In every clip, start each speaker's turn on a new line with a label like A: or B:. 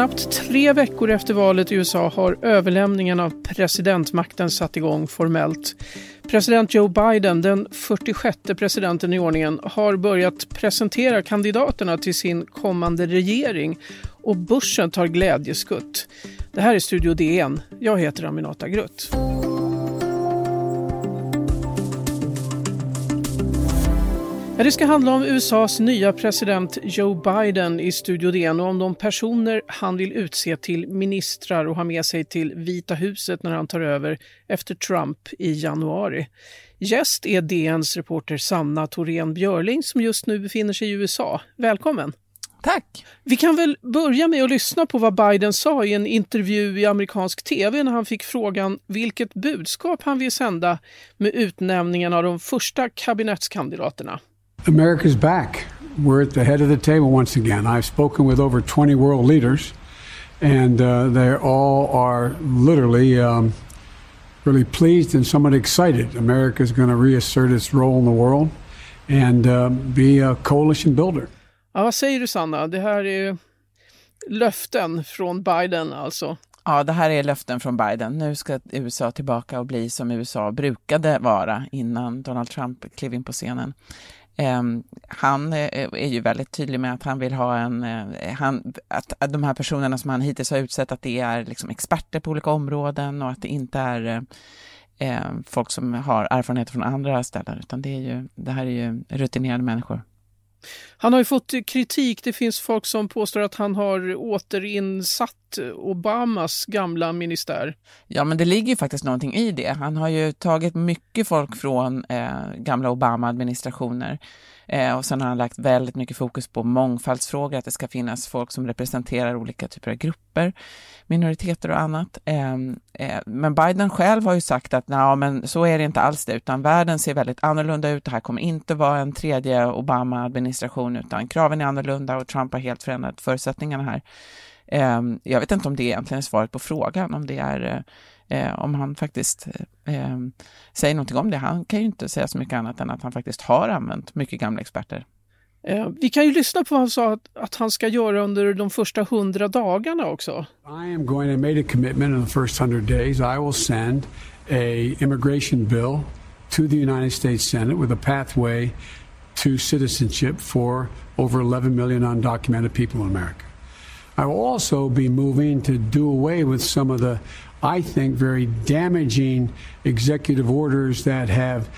A: Knappt tre veckor efter valet i USA har överlämningen av presidentmakten satt igång formellt. President Joe Biden, den 46 presidenten i ordningen, har börjat presentera kandidaterna till sin kommande regering och börsen tar glädjeskutt. Det här är Studio DN. Jag heter Aminata Grutt. Det ska handla om USAs nya president Joe Biden i Studio DN och om de personer han vill utse till ministrar och ha med sig till Vita huset när han tar över efter Trump i januari. Gäst är DNs reporter Sanna Thorén Björling som just nu befinner sig i USA. Välkommen!
B: Tack!
A: Vi kan väl börja med att lyssna på vad Biden sa i en intervju i amerikansk tv när han fick frågan vilket budskap han vill sända med utnämningen av de första kabinettskandidaterna.
C: America's back. We're at the head of the table once again. I've spoken with over 20 world leaders, and uh, they all are literally um, really pleased and somewhat excited. America is going to reassert its role in the world and uh, be a coalition builder.
A: Ja, vad säger du Sanna? Det här är löften från Biden alltså.
B: Ja, det här är löften från Biden. Nu ska USA tillbaka och bli som USA brukade vara innan Donald Trump klev in på scenen. Ehm, han eh, är ju väldigt tydlig med att han vill ha en, eh, han, att, att, de här personerna som han hittills har utsett, att det är liksom experter på olika områden och att det inte är eh, folk som har erfarenheter från andra ställen, utan det, är ju, det här är ju rutinerade människor.
A: Han har ju fått kritik. Det finns folk som påstår att han har återinsatt Obamas gamla ministär.
B: Ja, men det ligger ju faktiskt någonting i det. Han har ju tagit mycket folk från eh, gamla Obama-administrationer Eh, och sen har han lagt väldigt mycket fokus på mångfaldsfrågor, att det ska finnas folk som representerar olika typer av grupper, minoriteter och annat. Eh, eh, men Biden själv har ju sagt att nej, men så är det inte alls det, utan världen ser väldigt annorlunda ut. Det här kommer inte vara en tredje Obama-administration, utan kraven är annorlunda och Trump har helt förändrat förutsättningarna här. Ehm, jag vet inte om det egentligen är svaret på frågan, om det är eh, om han faktiskt eh, säger någonting om det. Han kan ju inte säga så mycket annat än att han faktiskt har använt mycket gamla experter.
A: Eh, vi kan ju lyssna på vad han sa att, att han ska göra under de första hundra dagarna också.
C: I am going to make a commitment in the first hundred days. I will send a immigration bill to the United States Senate with a pathway to citizenship for over 11 million undocumented people in America. I will also be moving to do away with some of the I think, very damaging executive orders that have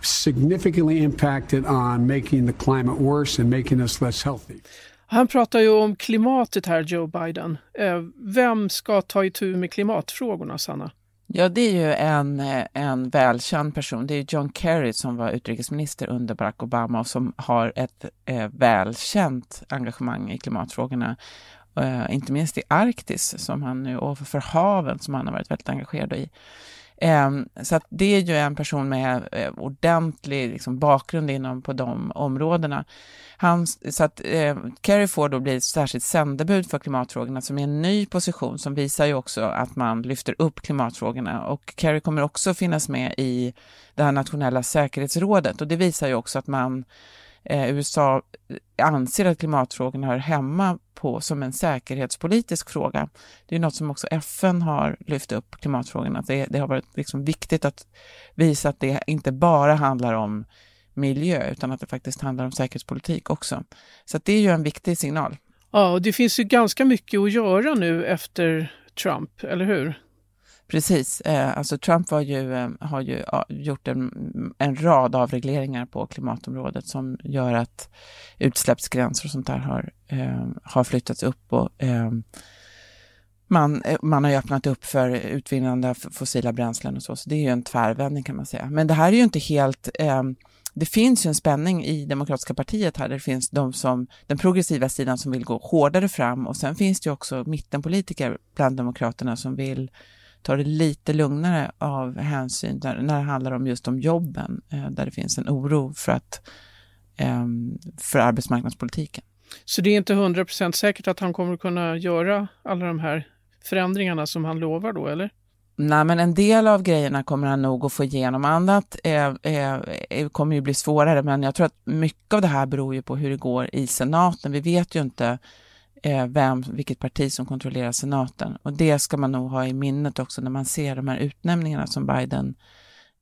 C: significantly impacted on making the climate worse and making us less healthy.
A: Han pratar ju om klimatet här, Joe Biden. Eh, vem ska ta itu med klimatfrågorna, Sanna?
B: Ja, det är ju en, en välkänd person. Det är John Kerry som var utrikesminister under Barack Obama och som har ett eh, välkänt engagemang i klimatfrågorna. Eh, inte minst i Arktis som han nu, och för haven som han har varit väldigt engagerad i. Ehm, så att det är ju en person med eh, ordentlig liksom, bakgrund inom på de områdena. Han, så att eh, Kerry får då bli ett särskilt sändebud för klimatfrågorna som är en ny position som visar ju också att man lyfter upp klimatfrågorna och Kerry kommer också finnas med i det här nationella säkerhetsrådet och det visar ju också att man eh, USA anser att klimatfrågorna hör hemma på som en säkerhetspolitisk fråga. Det är något som också FN har lyft upp, klimatfrågorna. Det, det har varit liksom viktigt att visa att det inte bara handlar om miljö, utan att det faktiskt handlar om säkerhetspolitik också. Så det är ju en viktig signal.
A: Ja, och det finns ju ganska mycket att göra nu efter Trump, eller hur?
B: Precis, eh, alltså Trump eh, har ju, har ju gjort en, en rad avregleringar på klimatområdet som gör att utsläppsgränser och sånt där har, eh, har flyttats upp och man, man har ju öppnat upp för utvinnande av fossila bränslen och så, så det är ju en tvärvändning kan man säga. Men det här är ju inte helt eh, det finns ju en spänning i Demokratiska partiet här, där det finns de som, den progressiva sidan som vill gå hårdare fram och sen finns det ju också mittenpolitiker bland Demokraterna som vill ta det lite lugnare av hänsyn där, när det handlar om just om jobben, eh, där det finns en oro för, att, eh, för arbetsmarknadspolitiken.
A: Så det är inte 100% säkert att han kommer kunna göra alla de här förändringarna som han lovar då, eller?
B: Nej, men en del av grejerna kommer han nog att få igenom. Annat eh, eh, kommer ju bli svårare, men jag tror att mycket av det här beror ju på hur det går i senaten. Vi vet ju inte eh, Eh, vem, vilket parti som kontrollerar senaten och det ska man nog ha i minnet också när man ser de här utnämningarna som Biden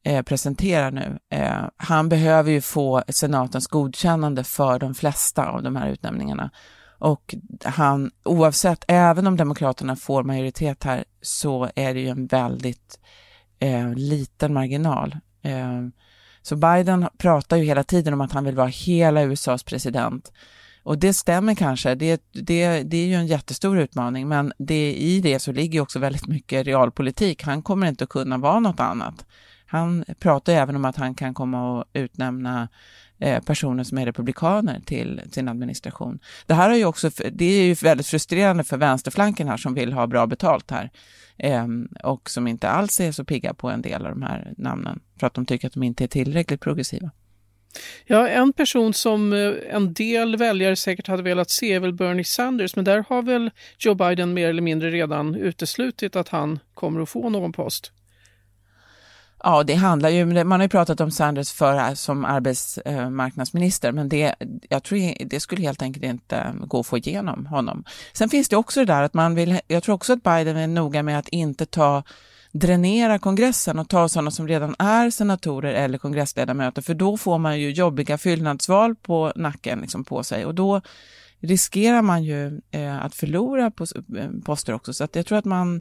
B: eh, presenterar nu. Eh, han behöver ju få senatens godkännande för de flesta av de här utnämningarna. Och han, oavsett, även om Demokraterna får majoritet här, så är det ju en väldigt eh, liten marginal. Eh, så Biden pratar ju hela tiden om att han vill vara hela USAs president. Och det stämmer kanske, det, det, det är ju en jättestor utmaning, men det, i det så ligger också väldigt mycket realpolitik. Han kommer inte att kunna vara något annat. Han pratar även om att han kan komma och utnämna eh, personer som är republikaner till sin administration. Det här är ju också, det är ju väldigt frustrerande för vänsterflanken här som vill ha bra betalt här eh, och som inte alls är så pigga på en del av de här namnen för att de tycker att de inte är tillräckligt progressiva.
A: Ja, en person som eh, en del väljare säkert hade velat se är väl Bernie Sanders, men där har väl Joe Biden mer eller mindre redan uteslutit att han kommer att få någon post.
B: Ja, det handlar ju, man har ju pratat om Sanders för eh, som arbetsmarknadsminister, eh, men det, jag tror det skulle helt enkelt inte gå att få igenom honom. Sen finns det också det där att man vill, jag tror också att Biden är noga med att inte ta dränera kongressen och ta sådana som redan är senatorer eller kongressledamöter, för då får man ju jobbiga fyllnadsval på nacken liksom på sig och då riskerar man ju eh, att förlora eh, poster också. Så att jag tror att man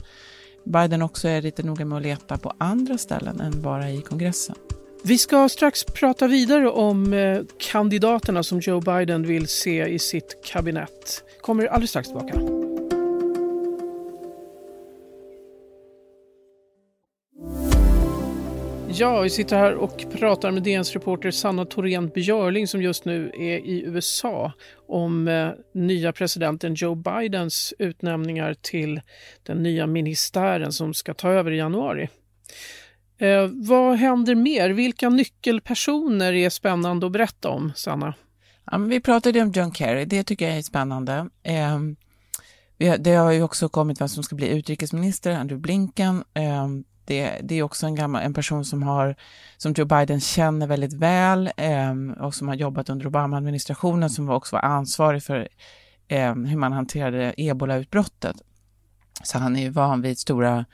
B: Biden också är lite noga med att leta på andra ställen än bara i kongressen.
A: Vi ska strax prata vidare om eh, kandidaterna som Joe Biden vill se i sitt kabinett. Kommer alldeles strax tillbaka. Ja, vi sitter här och pratar med DNs reporter Sanna Thorén Björling som just nu är i USA om eh, nya presidenten Joe Bidens utnämningar till den nya ministären som ska ta över i januari. Eh, vad händer mer? Vilka nyckelpersoner är spännande att berätta om, Sanna?
B: Ja, vi pratade om John Kerry, det tycker jag är spännande. Eh, det har ju också kommit vem som ska bli utrikesminister, Andrew Blinken. Ehm, det, det är också en, gammal, en person som, har, som Joe Biden känner väldigt väl eh, och som har jobbat under Obama-administrationen som också var ansvarig för eh, hur man hanterade ebolautbrottet. Så han är ju van vid stora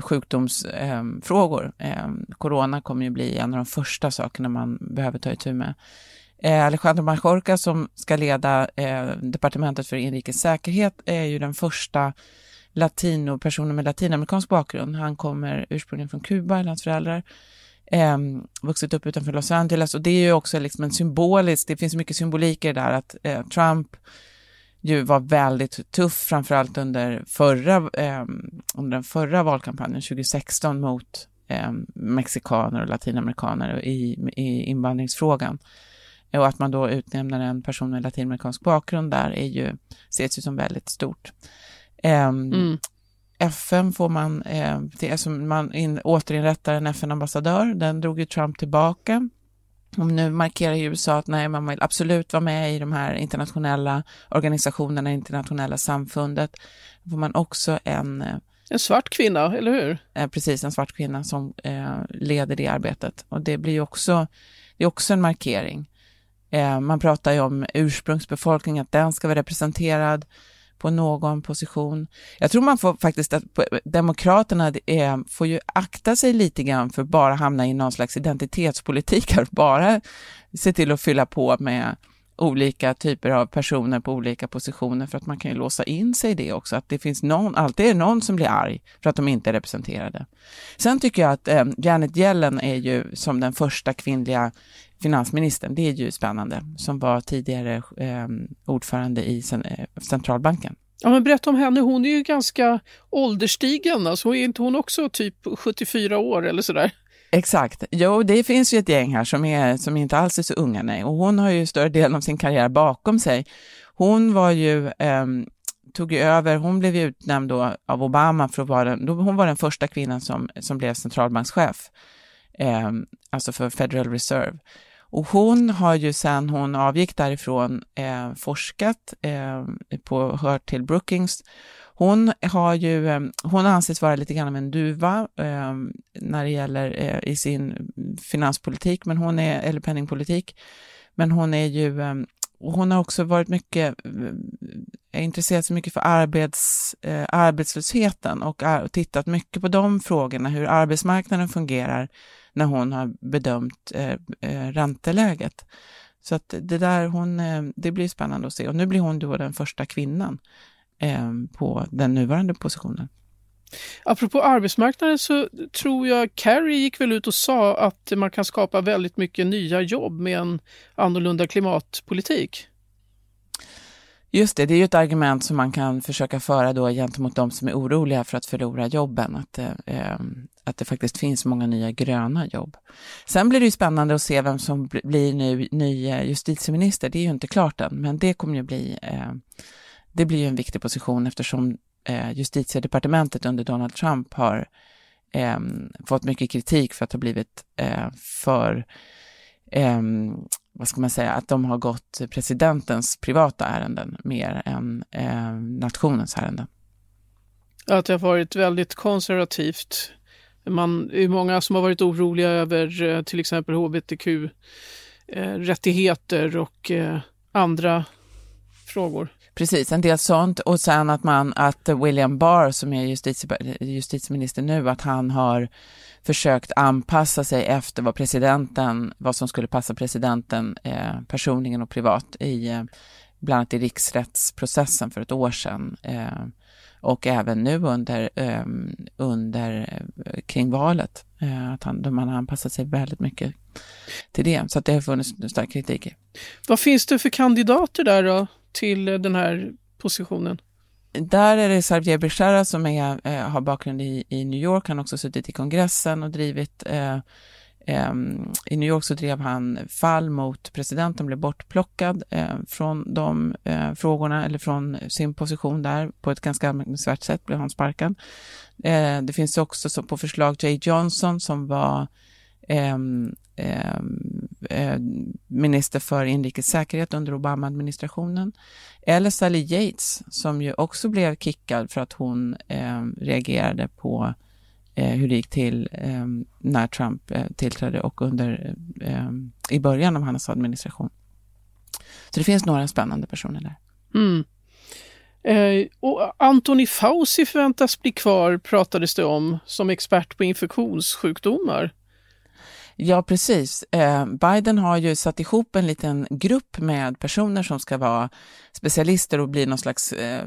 B: sjukdomsfrågor. Ehm, eh, corona kommer ju bli en av de första sakerna man behöver ta itu med. Eh, Alejandro Mallorca, som ska leda eh, departementet för inrikes säkerhet är ju den första latino, personer med latinamerikansk bakgrund. Han kommer ursprungligen från Kuba, eller hans föräldrar. Eh, vuxit upp utanför Los Angeles och det är ju också liksom en symbolisk, det finns mycket symbolik i det där att eh, Trump ju var väldigt tuff, framförallt under förra, eh, under den förra valkampanjen 2016 mot eh, mexikaner och latinamerikaner i, i invandringsfrågan. Och att man då utnämner en person med latinamerikansk bakgrund där är ju, ses ju som väldigt stort. Ehm, mm. FN får man, eh, är som man in, återinrättar en FN-ambassadör, den drog ju Trump tillbaka. Och nu markerar USA att nej, man vill absolut vara med i de här internationella organisationerna, internationella samfundet. Då får man också en eh,
A: en svart kvinna, eller hur?
B: Eh, precis, en svart kvinna som eh, leder det arbetet. Och det blir också, det är också en markering. Eh, man pratar ju om ursprungsbefolkning, att den ska vara representerad på någon position. Jag tror man får faktiskt att Demokraterna är, får ju akta sig lite grann för att bara hamna i någon slags identitetspolitik här, bara se till att fylla på med olika typer av personer på olika positioner för att man kan ju låsa in sig i det också, att det finns någon, alltid är någon som blir arg för att de inte är representerade. Sen tycker jag att eh, Janet Yellen är ju som den första kvinnliga finansministern, det är ju spännande, som var tidigare eh, ordförande i eh, centralbanken.
A: Ja, men berätta om henne, hon är ju ganska ålderstigen, alltså är inte hon också typ 74 år eller sådär?
B: Exakt. Jo, det finns ju ett gäng här som, är, som inte alls är så unga, nej. Och hon har ju större delen av sin karriär bakom sig. Hon var ju, eh, tog ju över, hon blev utnämnd då av Obama för att vara den, hon var den första kvinnan som, som blev centralbankschef, eh, alltså för Federal Reserve. Och hon har ju sedan hon avgick därifrån eh, forskat, eh, på, hört till Brookings. Hon har ju, eh, hon anses vara lite grann av en duva eh, när det gäller eh, i sin finanspolitik, men hon är, eller penningpolitik. Men hon är ju, eh, hon har också varit mycket, eh, intresserat sig mycket för arbets, eh, arbetslösheten och eh, och tittat mycket på de frågorna, hur arbetsmarknaden fungerar när hon har bedömt eh, eh, ränteläget. Så att det där, hon, eh, det blir spännande att se. Och nu blir hon då den första kvinnan eh, på den nuvarande positionen.
A: Apropå arbetsmarknaden så tror jag Kerry gick väl ut och sa att man kan skapa väldigt mycket nya jobb med en annorlunda klimatpolitik.
B: Just det, det är ju ett argument som man kan försöka föra då gentemot de som är oroliga för att förlora jobben, att, eh, ehm, att det faktiskt finns många nya gröna jobb. Sen blir det ju spännande att se vem som blir nu ny eh, justitieminister, det är ju inte klart än, men det kommer ju bli eh, det blir ju en viktig position eftersom eh, justitiedepartementet under Donald Trump har eh, fått mycket kritik för att ha blivit eh, för, eh, vad ska man säga, att de har gått presidentens privata ärenden mer än eh, nationens ärenden.
A: Att det har varit väldigt konservativt. Man, det är många som har varit oroliga över eh, till exempel hbtq-rättigheter eh, och eh, andra frågor.
B: Precis, en del sånt och sen att man, att William Barr som är justitie, justitieminister nu, att han har försökt anpassa sig efter vad presidenten, vad som skulle passa presidenten eh, personligen och privat i, eh, bland annat i riksrättsprocessen för ett år sedan. Eh, och även nu under, ehm, eh, under kring valet, eh, att han, man har anpassat sig väldigt mycket till det. Så att det har funnits stark kritik.
A: Vad finns det för kandidater där då? Till den här positionen?
B: Där är det Sarvier Bishara som är, eh, har bakgrund i, i New York. Han har också suttit i kongressen och drivit eh, eh, i New York så drev han fall mot presidenten, blev bortplockad eh, från de eh, frågorna eller från sin position där på ett ganska anmärkningsvärt sätt blev han sparkad. Eh, det finns också så på förslag Jay Johnson som var eh, minister för inrikes säkerhet under Obama-administrationen. Eller Sally Yates som ju också blev kickad för att hon eh, reagerade på eh, hur det gick till eh, när Trump eh, tillträdde och under, eh, i början av hans administration. Så det finns några spännande personer där.
A: Mm. Eh, och Anthony Fauci förväntas bli kvar, pratades det om, som expert på infektionssjukdomar.
B: Ja, precis. Eh, Biden har ju satt ihop en liten grupp med personer som ska vara specialister och bli någon slags eh,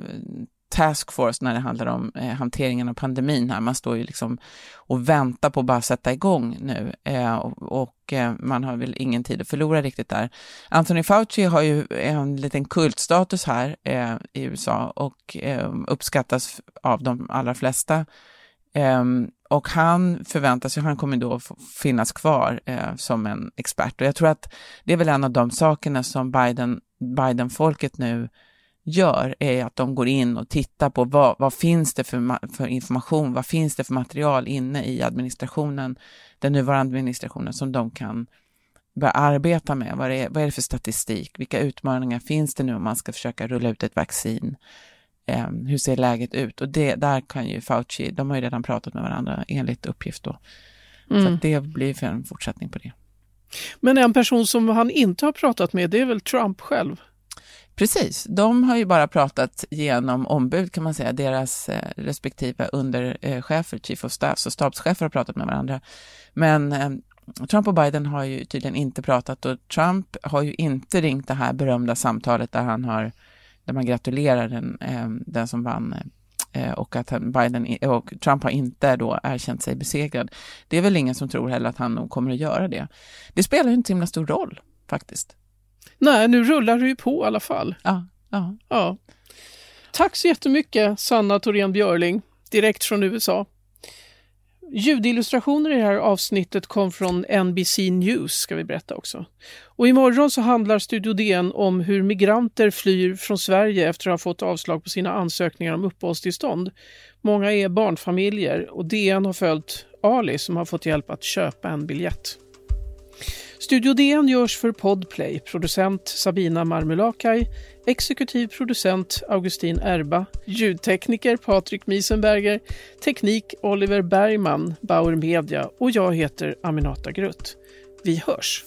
B: taskforce när det handlar om eh, hanteringen av pandemin här. Man står ju liksom och väntar på att bara sätta igång nu eh, och, och eh, man har väl ingen tid att förlora riktigt där. Anthony Fauci har ju en liten kultstatus här eh, i USA och uppskattas av de allra flesta Um, och han förväntas ju, han kommer då finnas kvar eh, som en expert. Och jag tror att det är väl en av de sakerna som Biden, Biden-folket nu gör, är att de går in och tittar på vad, vad finns det för, för information, vad finns det för material inne i administrationen, den nuvarande administrationen som de kan börja arbeta med. Vad är, vad är det för statistik? Vilka utmaningar finns det nu om man ska försöka rulla ut ett vaccin? Eh, hur ser läget ut? Och det, där kan ju Fauci, de har ju redan pratat med varandra enligt uppgift då. Mm. Så det blir för en fortsättning på det.
A: Men en person som han inte har pratat med, det är väl Trump själv?
B: Precis, de har ju bara pratat genom ombud kan man säga, deras eh, respektive underchefer, chief of staff och stabschefer har pratat med varandra. Men eh, Trump och Biden har ju tydligen inte pratat och Trump har ju inte ringt det här berömda samtalet där han har där man gratulerar den, eh, den som vann eh, och att Biden och Trump har inte då erkänt sig besegrad. Det är väl ingen som tror heller att han nog kommer att göra det. Det spelar ju inte så himla stor roll faktiskt.
A: Nej, nu rullar det ju på i alla fall.
B: Ja, ja.
A: ja. Tack så jättemycket Sanna Thorén Björling, direkt från USA. Ljudillustrationer i det här avsnittet kom från NBC News ska vi berätta också. Och imorgon så handlar Studio DN om hur migranter flyr från Sverige efter att ha fått avslag på sina ansökningar om uppehållstillstånd. Många är barnfamiljer och DN har följt Ali som har fått hjälp att köpa en biljett. Studio DN görs för Podplay, producent Sabina Marmulakai, exekutiv producent Augustin Erba, ljudtekniker Patrik Miesenberger, teknik Oliver Bergman, Bauer Media och jag heter Aminata Grutt. Vi hörs!